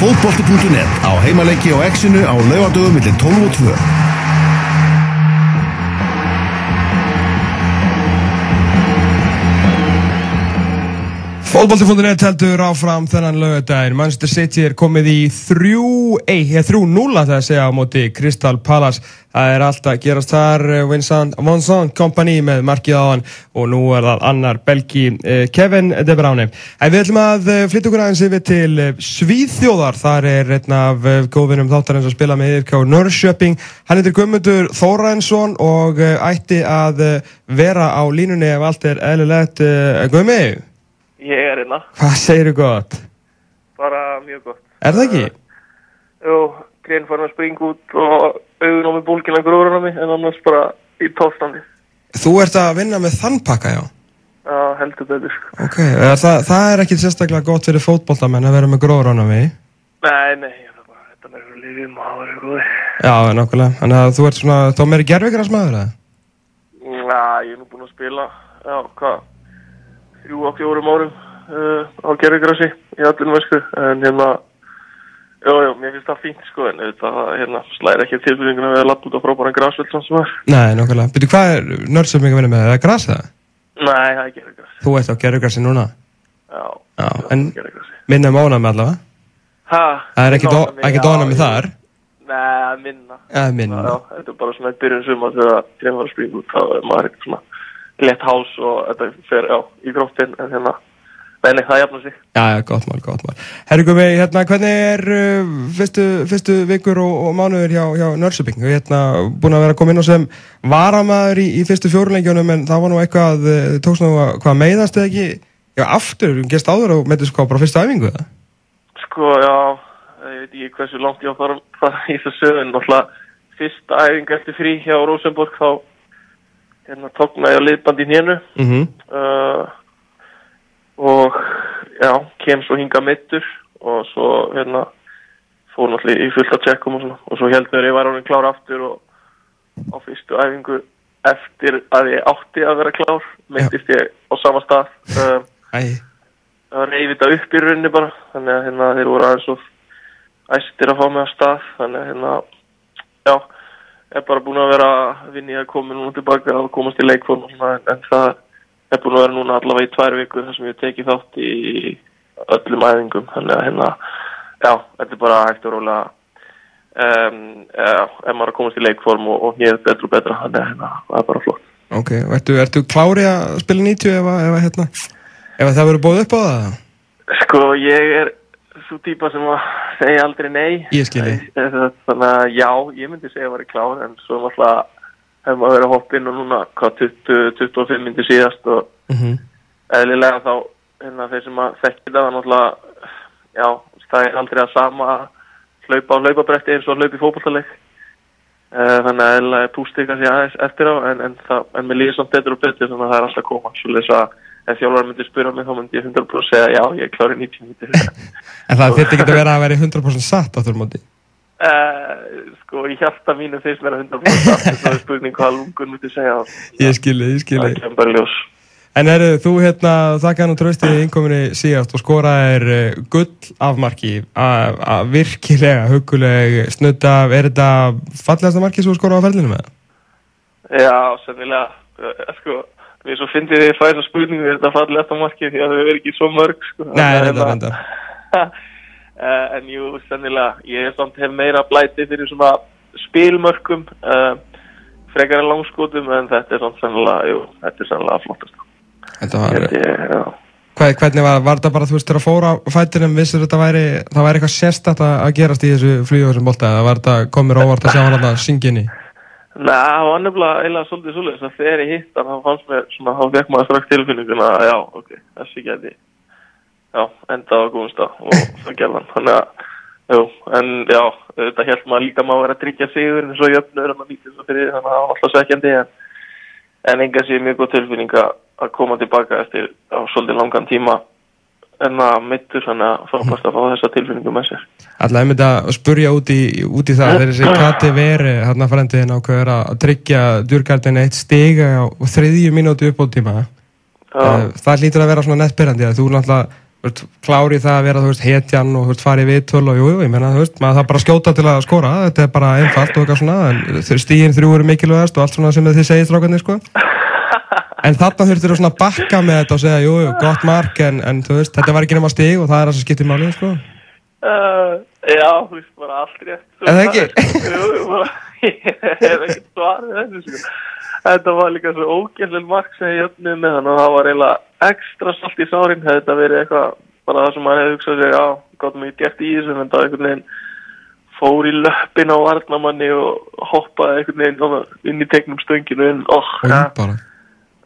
fótbolti.net á heimaleiki og exinu á laugadögum millir 12 og 2. Fótbolti.net heldur áfram þennan lögadaginn. Manchester City er komið í 3-0 að það segja á móti Crystal Palace. Það er alltaf gerast þar Vincent Monson Company með markið á hann og nú er það annar belgi eh, Kevin De Bruyne. En við ætlum að eh, flytja okkur aðeins yfir til eh, Svíðþjóðar. Þar er einn af góðvinnum þáttarins að spila með og Norrköping. Hann heitir Guðmundur Þórainsson og ætti að vera á línunni ef allt er eðlilegt. Guðmið? Ég er hérna. Hvað segir þú gott? Bara mjög gott. Er það ekki? Jú, grein farin að springa út og auðvun á mig bólkina gróður á mig en annars bara í tófstandi. Þú ert að vinna með þannpakka, já? Já, heldur betur. Ok, það, það er ekki sérstaklega gott fyrir fótbollamenn að vera með gróður á mig? Nei, nei, bara, þetta er með lífið maður og góði. Já, nokkulega. Þannig að þú ert svona, þá meiri gerðvigraðsmaður, eða? Já, ég er nú búinn að spila, já, hvað? Þrjú og fjórum árum uh, á gerðugrassi í allinu vesku en hérna já, já, mér finnst það fínt sko en þetta hérna, slæðir ekki tilbyrjunguna við að lappa út á frábæran grasvöld sem það var Nei, nokkulega. Byrju, hvað er nördsefning að vinna með? Er það gras það? Nei, það er gerðugrassi Þú ert á gerðugrassi núna? Já, já en minna um með allavega? Hæ? Það er ekki dóna með þar? Nei, minna Já, minna Já, þetta er bara svona byrjun suma þegar það er lett hás og þetta fer já, í gróttin en hérna, menni það jafna sig Já, já, gott mál, gott mál Herru Guði, hérna, hvernig er uh, fyrstu, fyrstu vikur og, og mánuður hjá, hjá Nörsöping? Við hérna búin að vera að koma inn á sem varamæður í, í fyrstu fjórulengjónum en það var nú eitthvað, uh, tókst nú að hvað meiðast eða ekki? Já, aftur, gest áður og meðist hvað bara fyrstu æfingu það? Sko, já, ég veit ekki hversu langt ég á þar í þessu en náttúrulega fyrsta æfingu eftir frí hjá Rosenborg þá hérna tóknaði á liðbandi í hénu mm -hmm. uh, og já, kem svo hinga mittur og svo hérna fór náttúrulega í fullt að tjekkum og og svo heldur ég var árið klár aftur og á fyrstu æfingu eftir að ég átti að vera klár myndist ég á sama stað. Uh, það reyði þetta upp í rauninni bara þannig að hérna þeir voru aðeins og æstir að fá mig að stað þannig að hérna já er bara búin að vera að vinni að koma núna tilbaka og komast í leikform svona en það er búin að vera núna allavega í tvær vikur þar sem ég teki þátt í öllum æfingum þannig að hérna, já, þetta er bara hægt og rólega um, ef maður komast í leikform og, og hér betur og betra, þannig að hérna, það er bara flott Ok, og ertu, ertu klári að spila 90 ef, ef, hérna, ef það verður bóð upp á það? Sko, ég er svo típa sem að segja aldrei nei. Ég skilji þannig að já, ég myndi segja að það var klár en svo hefur maður verið að hoppa inn og núna hvað 20-25 myndi síðast og mm -hmm. eðlilega þá hérna, þeir sem að þekkja það náttúrulega já, það er aldrei að sama hlaupa á hlaupabrætti eins og hlaupa í fókbaltaleg eh, þannig að eðlilega pústika sér aðeins eftir á en, en, það, en mér líður samt betur og betur þannig að það er alltaf að koma. Svo þess að ef þjálfur myndi spyrja mig þá myndi ég 100% segja já, ég er klárið 90 En það ekki að vera að vera 100% satt á þurrmóti? Uh, sko, ég held að mínu fyrst vera 100% satt það er spurning hvað lungun myndi segja Ég skilji, ég skilji. Það er bara ljós. En eru þú hérna, þakka hann og tröstið í innkominni síðast og skoraðir uh, gull afmarki að virkilega huguleg snutta, er þetta fallegasta marki sem þú skoraði á ferlinu með? Já, sennilega, uh, sko Mér svo ég fæði þessa spurningu þetta fallið eftir markið því að þau verður ekki svo mörg sko. Nei, þetta er enda En jú, sennilega ég er samt hef meira blæti fyrir svona spilmörkum uh, frekar en langskotum en þetta er samt sennilega, jú, þetta er sennilega flottast Þetta var ég, Hvað, Hvernig var, var þetta bara þú veist þegar að fóra á fætinum, vissur þetta væri það væri eitthvað sérstætt að gerast í þessu flýjóðu sem bólta eða var þetta komir óvart að sjá hann að synginni? Nei, það var nefnilega eiginlega svolítið svolítið þess að þegar ég hitt hann, þá fannst mér svona, þá fekk maður strax tilfinninguna að já, ok, þessi geti, já, endaði á góðum stað og það gerði hann, þannig að, jú, en já, þetta held maður líka maður að vera að tryggja sigur eins og jöfnur en að lítið svo fyrir þannig að það var alltaf svekkjandi en, en enga sé mjög góð tilfinning að koma tilbaka eftir á svolítið langan tíma en að mittur þannig að frábært að fá þessa tilfinningu með sér. Alltaf, myndi að spurja út í, út í það, þegar þessi kati veri hérna frændin ákveður að tryggja djurgardin eitt stiga á þriðju mínúti upp á tíma. Uh, það lítur að vera svona nettbyrjandi að þú náttúrulega veist, klári það að vera, veist, hetjan og, veist, farið viðtöl og, jú, ég menna, það bara skjóta til að skora, þetta er bara einfalt og eitthvað svona, en stíðin þrjú eru mikilvægast og allt svona sem þið segir strákarnir, sko. En þarna þurftur þú svona að bakka með þetta og segja, jú, gott mark, en, en þú veist, þetta var ekki nema stíg og það er það sem skiptir málið, sko. Uh, já, þú veist, bara allt rétt. Er það ekki? Jú, bara, ég hef ekkert svarið þessu, sko. Þetta var líka svo ógæðlega mark sem ég jöfnið með hann og það var eiginlega ekstra salt í sárin. Þetta verið eitthvað, bara það sem maður hefði hugsað sér, já, gott mér gert í þessu, en það einhvern veginn fór í löppin á varnamanni og hoppaði einhvern veginn inn í tegnum stönginu. Oh, Og ég bara,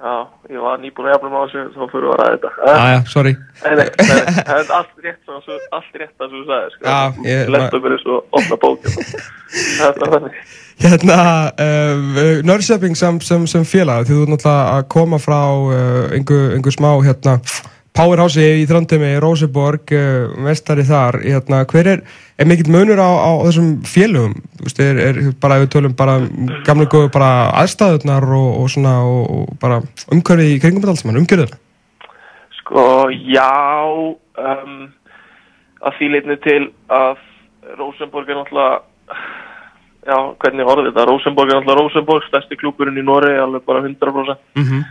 Já, ég var nýbúin að jafna á þessu, þá fyrir við að ræða þetta. aðja, sorry. Nei, nei, það er allt rétt svo, svo, það sem þú sagði, sko. Já, ég- Lett okkur eins og opna bókjum. Þetta er þannig. Hérna, uh, Norrköping sem, sem, sem félag, því þú ert náttúrulega að koma frá uh, einhver, einhver smá, hérna, Powerhouse í Þrandemi, Róseborg, uh, mestari þar, hérna, hver er, er mikill munur á, á þessum félögum? Þú veist, er, er bara, við tölum bara um gamla góðu bara aðstæðunar og, og svona, og, og bara umhverfið í kringum þetta alls mann, umhverfið? Sko, já, um, að því leitni til að Rosenborg er náttúrulega, já, hvernig orðið þetta, Rosenborg er náttúrulega Rosenborg, stærsti klúburinn í Noregi, alveg bara 100%. Mm -hmm.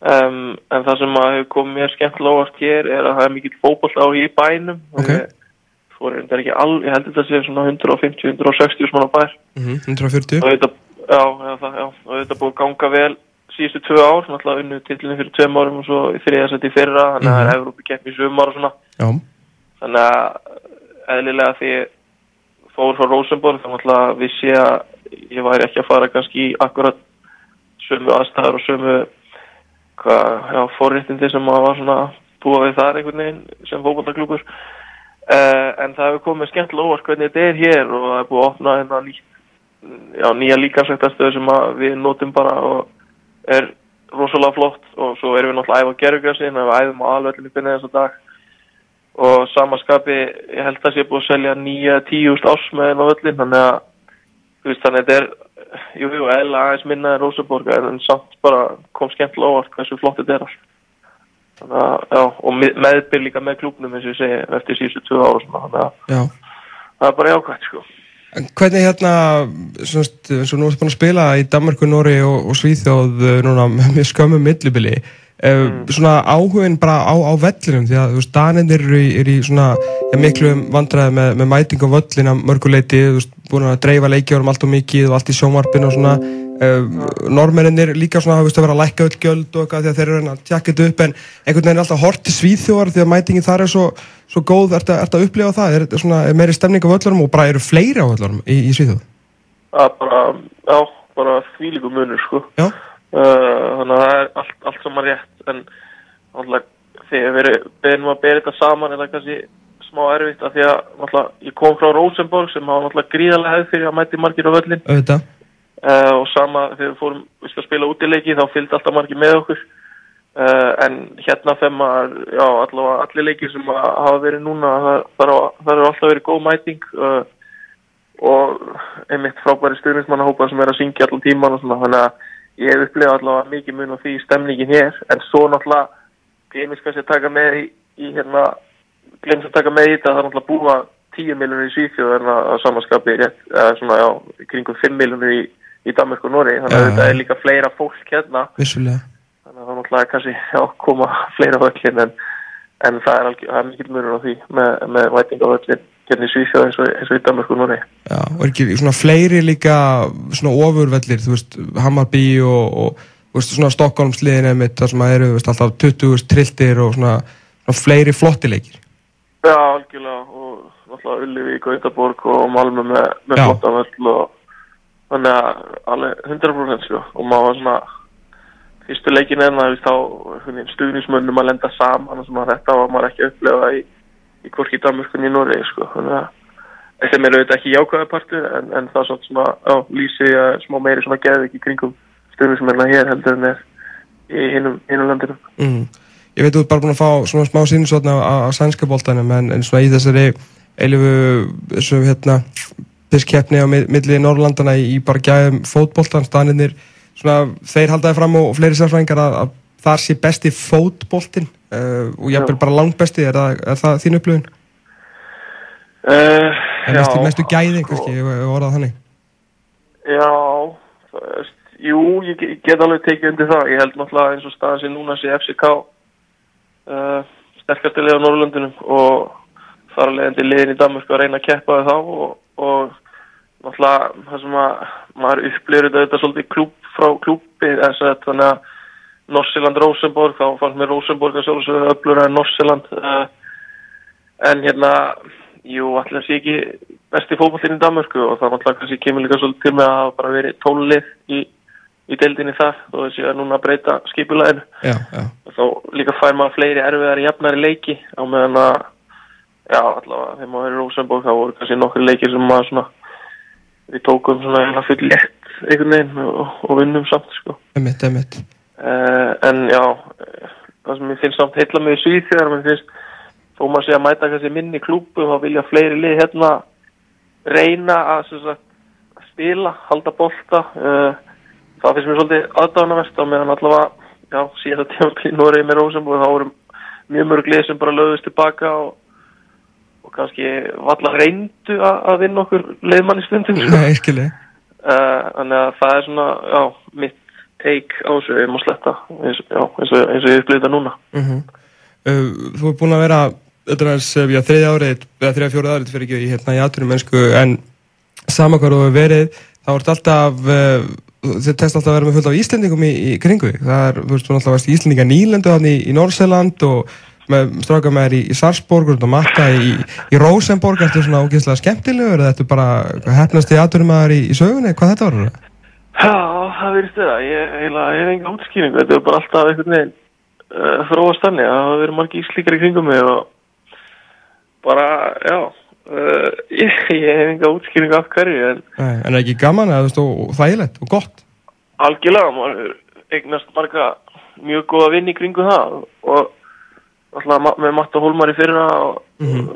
Um, en það sem að hefur komið mér skemmtilega óvart hér er að það er mikill fótboll á í bænum Ok. Ég- all, ég held þetta sé svona 150-160 svona bær Mm -hmm. 140? og þetta, búið að ganga vel síðustu tvö ár, svona alltaf unnu tillinu fyrir tveim árum og svo í þriðasætti í fyrra þannig að það er Evrópi keppni í sumar og svona Já. þannig að eðlilega því fór frá Rosenborg þannig að vissi að ég væri ekki að fara kannski í akkurat sömu aðstæður og sömu forréttindi sem maður var svona búa við þar einhvern veginn sem fókbaltaklúkur uh, en það hefur komið skemmtilega óvart hvernig þetta er hér og það er búið að opna hérna nýtt já, nýja líkansættastöðu sem að við notum bara og er rosalega flott. Og svo erum við náttúrulega að æfa gerðugarsin við æfum á alveg byrnið þess að dag. Og samaskapi ég held að sé búið að selja nýja tíust ásmeðin á öllin þannig að veist þannig að þetta er jú, jú, eðla aðeins minna en Rosenborg en samt bara kom skemmtilega óvart hversu flott þetta er allt þannig að, já, og með- meðbyr líka með klúknum eins og ég segi eftir síðustu tvö ára svona, þannig að Já. það er bara jákvæmt sko En hvernig hérna, svona, og nú ertu búin að spila í Danmarku, Nóri og, og Svíþjóð eh, núna með skömmum millibili, mm. svona áhugin bara á, á vellinum því að þú veist, Danir eru í, er í svona ja, miklu vandræði með, með mæting á völlin að mörguleiti, þú veist, búin að dreifa leikjórum allt og mikið og allt í sjónvarpinu og svona. Uh, normennir líka svona, þú veist, að vera að lækka öll gjöld og eitthvað því að þeir eru að tjekka þetta upp en einhvern veginn er alltaf hort til Svíþjóðar því að mætingin þar er svo, svo góð, ertu að, ertu að upplifa það, er, þetta svona, er meiri stemning á völlunum og bara eru fleiri á völlunum í, í Svíþjóð? Er uh, þannig að það er allt, allt saman rétt en þegar við beðum að bera þetta saman er það kannski smá erfitt af því að ég kom frá Rosenborg sem hafa gríðarlega hefð fyrir að mæti margir á völlin uh, og sama þegar við fórum við skal spila útileiki þá fylgdi alltaf margir með okkur. Uh, en hérna þegar maður, já allavega allir leikir sem að hafa verið núna er- það eru alltaf verið góð mæting uh, og einmitt frábæri stuðnismannahópa sem er að syngja allan tíman og svona þannig að ég hef upplegað allavega mikið mun á því stemningin hér en svo náttúrulega glemist kannski að taka með í, í hérna glemist að taka með í þetta það er náttúrulega búa 10 miljonir í Svíþjóð en að, að samanskapi eða svona já, kringum 5 miljonir í, í Danmark og Nóri þannig að Já. þetta er líka fleira fólk hérna Vissulega. þannig að það er náttúrulega kannski já, koma fleira á öllin en, en það er, það er mikil munur á því með, með væting á öllin hérna í Svíþjóð eins og, eins og í Danmark og Nóri Já, og er ekki svona fleiri líka svona ofurvellir, þú veist, Hammarby og, og veist, svona Stokkólmsliðin emitt, það sem að eru, þú veist, alltaf 20 trilltir og svona, svona fleiri flottileikir. Já, algjörlega og náttúrulega Ullivík og Yndaborg og Malmö með, með Já. flotta völl og þannig að alveg 100% sko og maður var svona fyrstu leikin en það þá stuðnismönnum að lenda saman og svona þetta var maður ekki að upplefa í, í hvorki í Danmörkunni í Noregi sko þannig að sem er auðvitað ekki jákvæða partur en, en það er svona svona, lýsi að smá meiri svona geðvik í kringum stuðnismennina hér heldur en er í hinum landinu Mm. Ég veit þú ert bara búin að fá svona smá sínusotna á, á sænska boltanum en, en svona í þessari eilifu þessu hérna piskkeppni á mi- milli Norrlandana í, bara gæðum fótboltan, staninir svona þeir haldaði fram og fleiri sérfræðingar að, að þar sé besti fótboltinn uh, og jafnvel bara langbesti, er það, er það þín upplöfun? Uh, mestu, mestu gæði, kannski, ef við orðað þannig Já, það veist, jú, ég ge- get alveg tekið undir það. Ég held náttúrulega eins og staðan sem núna sé FCK uh, sterkasti lið á Norrlundunum og þar að leiðandi liðin í Danmörku að reyna að keppa við þá og, og náttúrulega það sem að maður upplýður þetta, svolítið klúb frá klúbi að þannig að Norsjöland Rosenborg, þá fannst mér Rosenborg að sjálfsögðu öflur en Norsjöland uh, en hérna jú, allir sé ekki besti fótballin í Danmörku og það náttúrulega kannski kemur líka svolítið til með að bara verið tólið í, í deildinni þar og þessi að núna að breyta skipulæðinu þá líka fær maður fleiri erfiðari jafnari leiki á meðan að já, allavega þegar maður er í Rosenborg þá voru kannski nokkri leikir sem maður svona við tókum svona full létt einhvern veginn og, og vinnum samt sko. Emitt, emitt uh, en já það sem ég finnst heilla með í Svíð þegar mér finnst þó maður sé að mæta kannski minni klúbu þá vilja fleiri lið hérna reyna að, sagt, að spila, halda bolta uh, það finnst mér svolítið aðdánaverst á meðan allavega já, síðan að tíma Noregi með Rosenborg þá voru mjög mörg lið sem bara lögðust tilbaka og, og kannski valla reyndu að, vinna okkur leiðmann í stundum sko. Nei, skilji Uh, þannig að það er svona, já, mitt take á þessu, ég má sletta eins, já, eins, og, og ég upplýði þetta núna. Uh, Þú er búin að vera þetta er þriðja árið eða þriðja fjóruð árið fyrir ekki í, hérna, í aðtunum en sama hvað þú hefur verið þá ert alltaf uh, þið test alltaf að vera með fullt af Íslendingum í, í kringu það er, þú veist, þú alltaf varst Íslendinga nýlendu þannig í, í Norseland og stráka með þér í, í Sarsborg og matta í, í Rosenborg. Ertu svona ógeðslega skemmtilegur eða ertu bara hefnast í aðtunum að þér í, í sögunni, hvað þetta var? Það verðist það, ég, eiginlega, ég hef enga útskýringu, þetta er bara alltaf einhvern veginn uh, þróast þannig að það verður margir íslíkar í kringum mig og bara, já, uh, ég, ég hef enga útskýringu af hverju en Nei, en er ekki gaman veist, og, og þægilegt og gott algjörlega, maður eignast marga mjög góða vinn í kringu það og ma- með Matta Hólmar í fyrra og Mhm.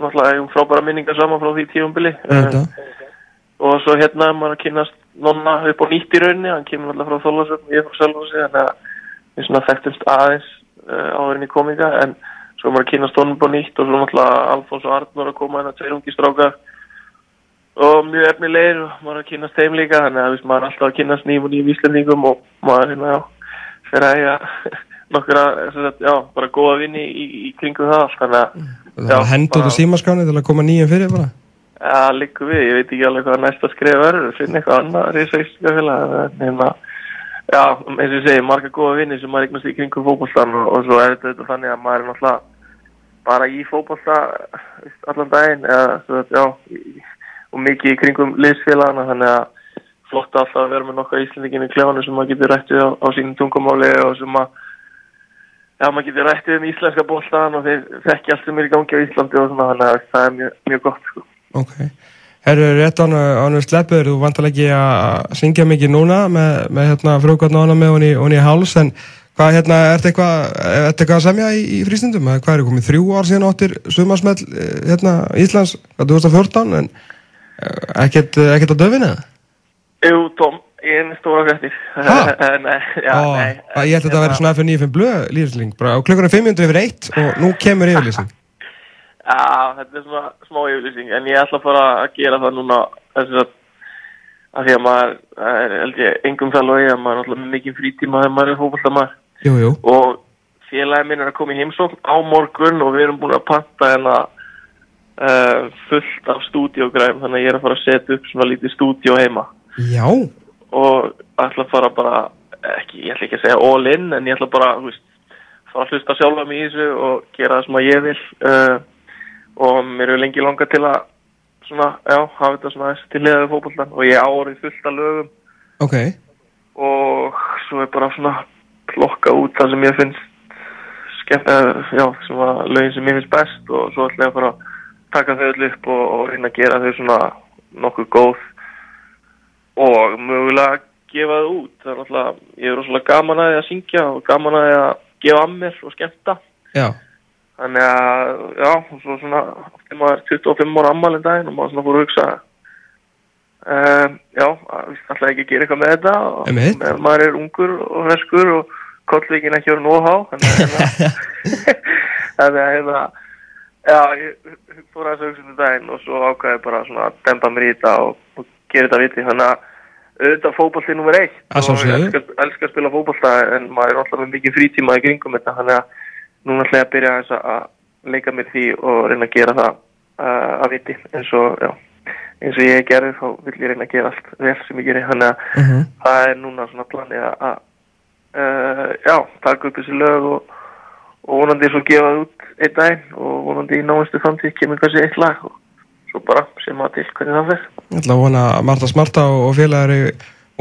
náttúrulega eigum frábæra minningar saman frá því tíumbili Þetta. og svo hérna er maður að kynast nonna upp á nýtt í rauninni, hann kemur alltaf frá Þólasöfn ég frá Selfossi, þannig að við svona þekktumst aðeins uh, áðurinn í kominga en svo er maður að kynast honum upp á nýtt og svo náttúrulega Alfons og Arnur að koma hérna tveir ungi strákar. Og mjög efnilegir og maður að kynast þeim líka þannig að við maður er alltaf að kynast nýjum og nýjum íslendingum og maður hérna, já, fyrir að eiga nokkura, sagt, já, bara góða vinni í, í kringum það allt, þannig að Það hend út á símaskáni til að koma nýjum fyrir bara Já, líka við, ég veit ekki alveg hvað næsta skrif verður, finna eitthvað annað reysækska félag, en hérna, já, eins og ég segi, marga góða vinni sem maður eignast í kringum fótboltan og, og svo er þetta þannig að maður er náttúrulega bara í veist, allan daginn, eða, svo já, í, og mikið í kringum liðsfélagana, þannig að flott alltaf að vera með nokkað íslendingin í klefanu sem maður getur rættið á, á sínum tungumáli og sem maður Já, maður getur rættið um íslenska bóltaðan og þeir þekki allt sem er í gangi á Íslandi og svona, þannig að það er mjög, mjög gott, sko. Ok. Herru, rétt án án við sleppur, þú vantar ekki að syngja mikið núna með, með hérna frjókvarn ána með honi, honi í háls, en hvað hérna, ertu eitthvað, ertu eitthvað að semja í, í frístundum? Eða Hvað er komið þrjú ár síðan áttir sumarsmell hérna Íslands, hvað 2014, en eh, ekkert, ekkert á döfina? Jú, Tom, ég er stóra fréttir. Ha? nei, já, Ó, nei. Ég held að þetta væri svona fyrir 95 blöð lýðsling, bara á klukkunum 500 yfir eitt og nú kemur yfirlýsing. Já, þetta er svona smá yfirlýsing, en ég ætla að fara að gera það núna, þess að, að því að maður, er, held ég, engum það logi að maður er alltaf mikið frítíma þegar maður er jú. Og félagið minn er að koma í heimsókn á morgun og við erum búin að panta hérna uh, fullt af stúdíogræm, þannig að ég er að fara að setja upp svona lítið stúdíó heima. Já, og ætla að fara bara ekki, ég ætla ekki að segja all in en ég ætla bara, veist fara að hlusta sjálfa mig í þessu og gera það sem að ég vil uh, og mér er lengi langa til að svona, já, hafa þetta svona aðeins til liðaðu fótbollan og ég á orðið fullt af lögum. Ok. og svo er bara svona plokka út það sem ég finnst skemmt, uh, já, sem að lögin sem ég finnst best. Og svo ætla ég að fara að taka þau öll upp og, og reyna að gera þau svona nokkuð góð. Og mögulega gefa það út. Það er náttúrulega, ég er rosalega gaman að því að syngja og gaman að því að gefa að mér og skemmta. Já, þannig að, já, svo svona maður er 25 ára ammalinn daginn og maður svona fór að hugsa um, já, ætla ekki gera eitthvað með þetta og með, maður er ungur og ferskur og kollvíkin ekki verið nóg há þannig að þannig að hérna já, ég fór að þessu hugsa um daginn og svo ákvæði bara svona að dempa mér í þetta og, og gera þetta viti. Þannig að auðvitað fótbolti nummer eitt og ég sjálfsögðu. elska, elska að spila fótbolta en maður er alltaf með mikið frítíma í kringum þetta. Þannig að núna ætla ég að byrja aðeins að leika mér því og reyna að gera það uh, að viti. Eins og já, eins og ég gerði þá vill ég reyna að gera allt vel sem ég geri. Þannig að Mhm. það er núna svona planið að að, uh, já, taka upp þessi lög og, og vonandi svo gefa það út einn daginn og vonandi í náðustu framtíð kemur kannski eitt lag og svo bara sem að til hvernig það fer. Ég ætla að vona að Marta Smarta og félagari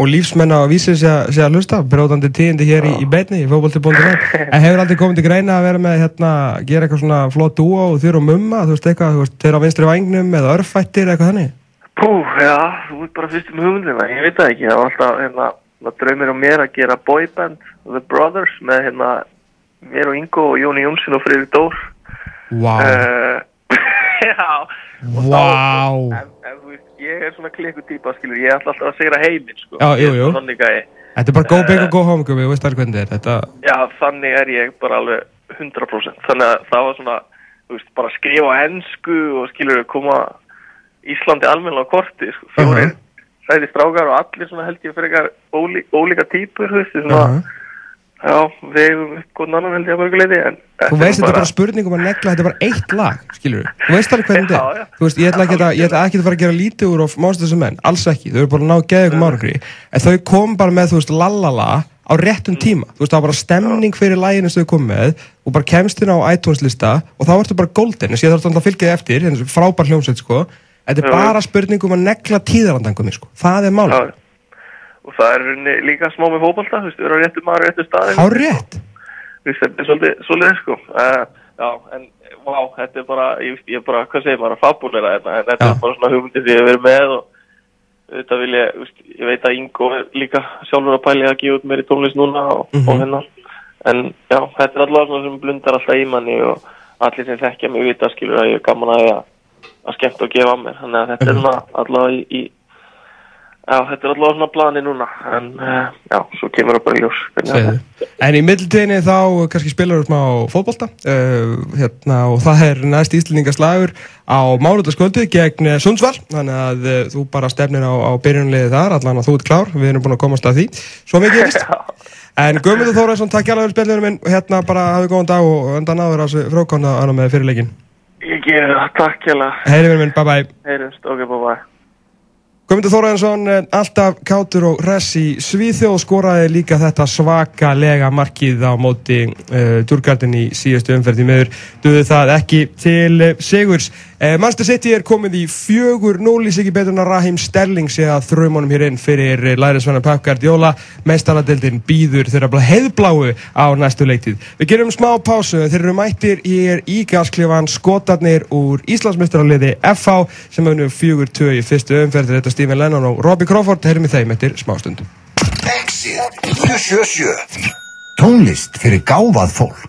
og lífsmenn á vísið sé, að- hlusta. Bróðandi tíðindi hér í, í beinni í fókbalti.net en hefur aldrei komið til greina að vera með hérna, gera eitthvað svona flott dúo og þér og mumma, þú veist eitthvað, þú veist, þeir á vinstri vagnum eða örfættir eitthvað þannig? Pú, já, þú ert bara fyrst með hugmyndina, ég veit það ekki, það var alltaf hérna, draumir á mér að gera boyband The Brothers með hérna mér og Ingo og Jóni Jónsson og Freyri Dór. Vá, uh, Já og þá- en, en veist, ég er svona klikku típa skilur, ég ætla alltaf að segra heiminn sko. Þetta er bara go big og go home þú veist alveg hvernig þetta er já, þannig er ég bara alveg 100% þannig að það var svona þú veist, bara skrifa ennsku og skilur koma Íslandi almennilega á korti sko. fjórir Mhm. sæði strákar og allir svona held ég fyrir eitthvað ólí, ólíka típur þú veist, svona, Mhm. Já, við hefum upp góðan annan held ég að mörguleiti en þú veist þetta er bara spurning um að negla, þetta er bara eitt lag skilur þú veist alveg hvernig þetta er. þú veist, ég ætla ekki að, ég ætla ekki að fara að gera lítið úr of mástu þessum menn, alls ekki, þau eru bara að ná geða ykkur márangri, en þau kom bara með, þú veist, lalala á réttum tíma. Þú veist, það var bara stemning fyrir læginu sem þau kom með og bara kemst inn á iTunes lista og þá ertu bara golden, þess að ég þarf að fylgja þið eftir frábær hljómsveit, sko. Þetta er bara spurning um að negla tíðarandangumi, sko. Það er málið, og það er í líka smá með fótbolta þú veist, við erum á réttu maður réttu staði há rétt Þú veist, þetta er svolítið, svolítið sko uh, já, en vá, þetta er bara ég, veist, ég bara, hvað segir maður, að fabulera þetta en þetta Já. er bara svona hugmyndið því að vera með og þetta vil ég, þú veist, ég veit að Ingo líka sjálfur að pæli að gefa út meiri tónlist núna og, Mhm. og hennar en já, þetta er allavega svona sem blundar alltaf í manni og allir sem þekkja mig vita skilur að ég er gaman að að, skemmta og gefa mér, þannig að þetta er Mhm. allavega í, í Já, þetta er allavega svona plani núna, en uh, já, svo kemur það bara í ljós. En í middeltíðinni þá kannski spilar þú smá fótbolta uh, hérna, og það er næst íslendingaslagur á mánutaskvöldu gegn eh, Sundsvall. Þannig að uh, þú bara stefnir á, á byrjunliði þar allan að þú ert klár, við erum búin að komast að því. Svo mikið er vist En Guðmundur Þóraðsson, takk hjá alveg spilnum minn. Og hérna bara hafið góðan dag og undan áður á þessu frákonna annar með fyrirleikin Ég gerir það, takk hjá það. Heyri minn, bye bye Heyrjumst, ok, bye bye. Guðmundur Þóraðsson, alltaf kátur og hress í Svíþjóð skoraði líka þetta svakalega markið á móti uh, Djurgardin í síðustu umferð. Í meður duði það ekki til uh, Sigurs uh, Manchester City er komið í fjögur núlís ekki betur en að Raheem Sterling sé að þraumunum hér inn fyrir lærisvenna Pep Guardiola. Meistaradeildin býður þeirra bara heiðbláu á næstu leiktið Við gerum smá pásu, þeir eru mættir í gasklifan skotarnir úr Íslandsmeistaraliði FH sem önum fjögur tvö í fyrstu umferð. Þetta er Stephen Lennon og Robbie Crawford. Heyrum við þeim eftir smástund Exit 977 Tónlist fyrir gáfað fólk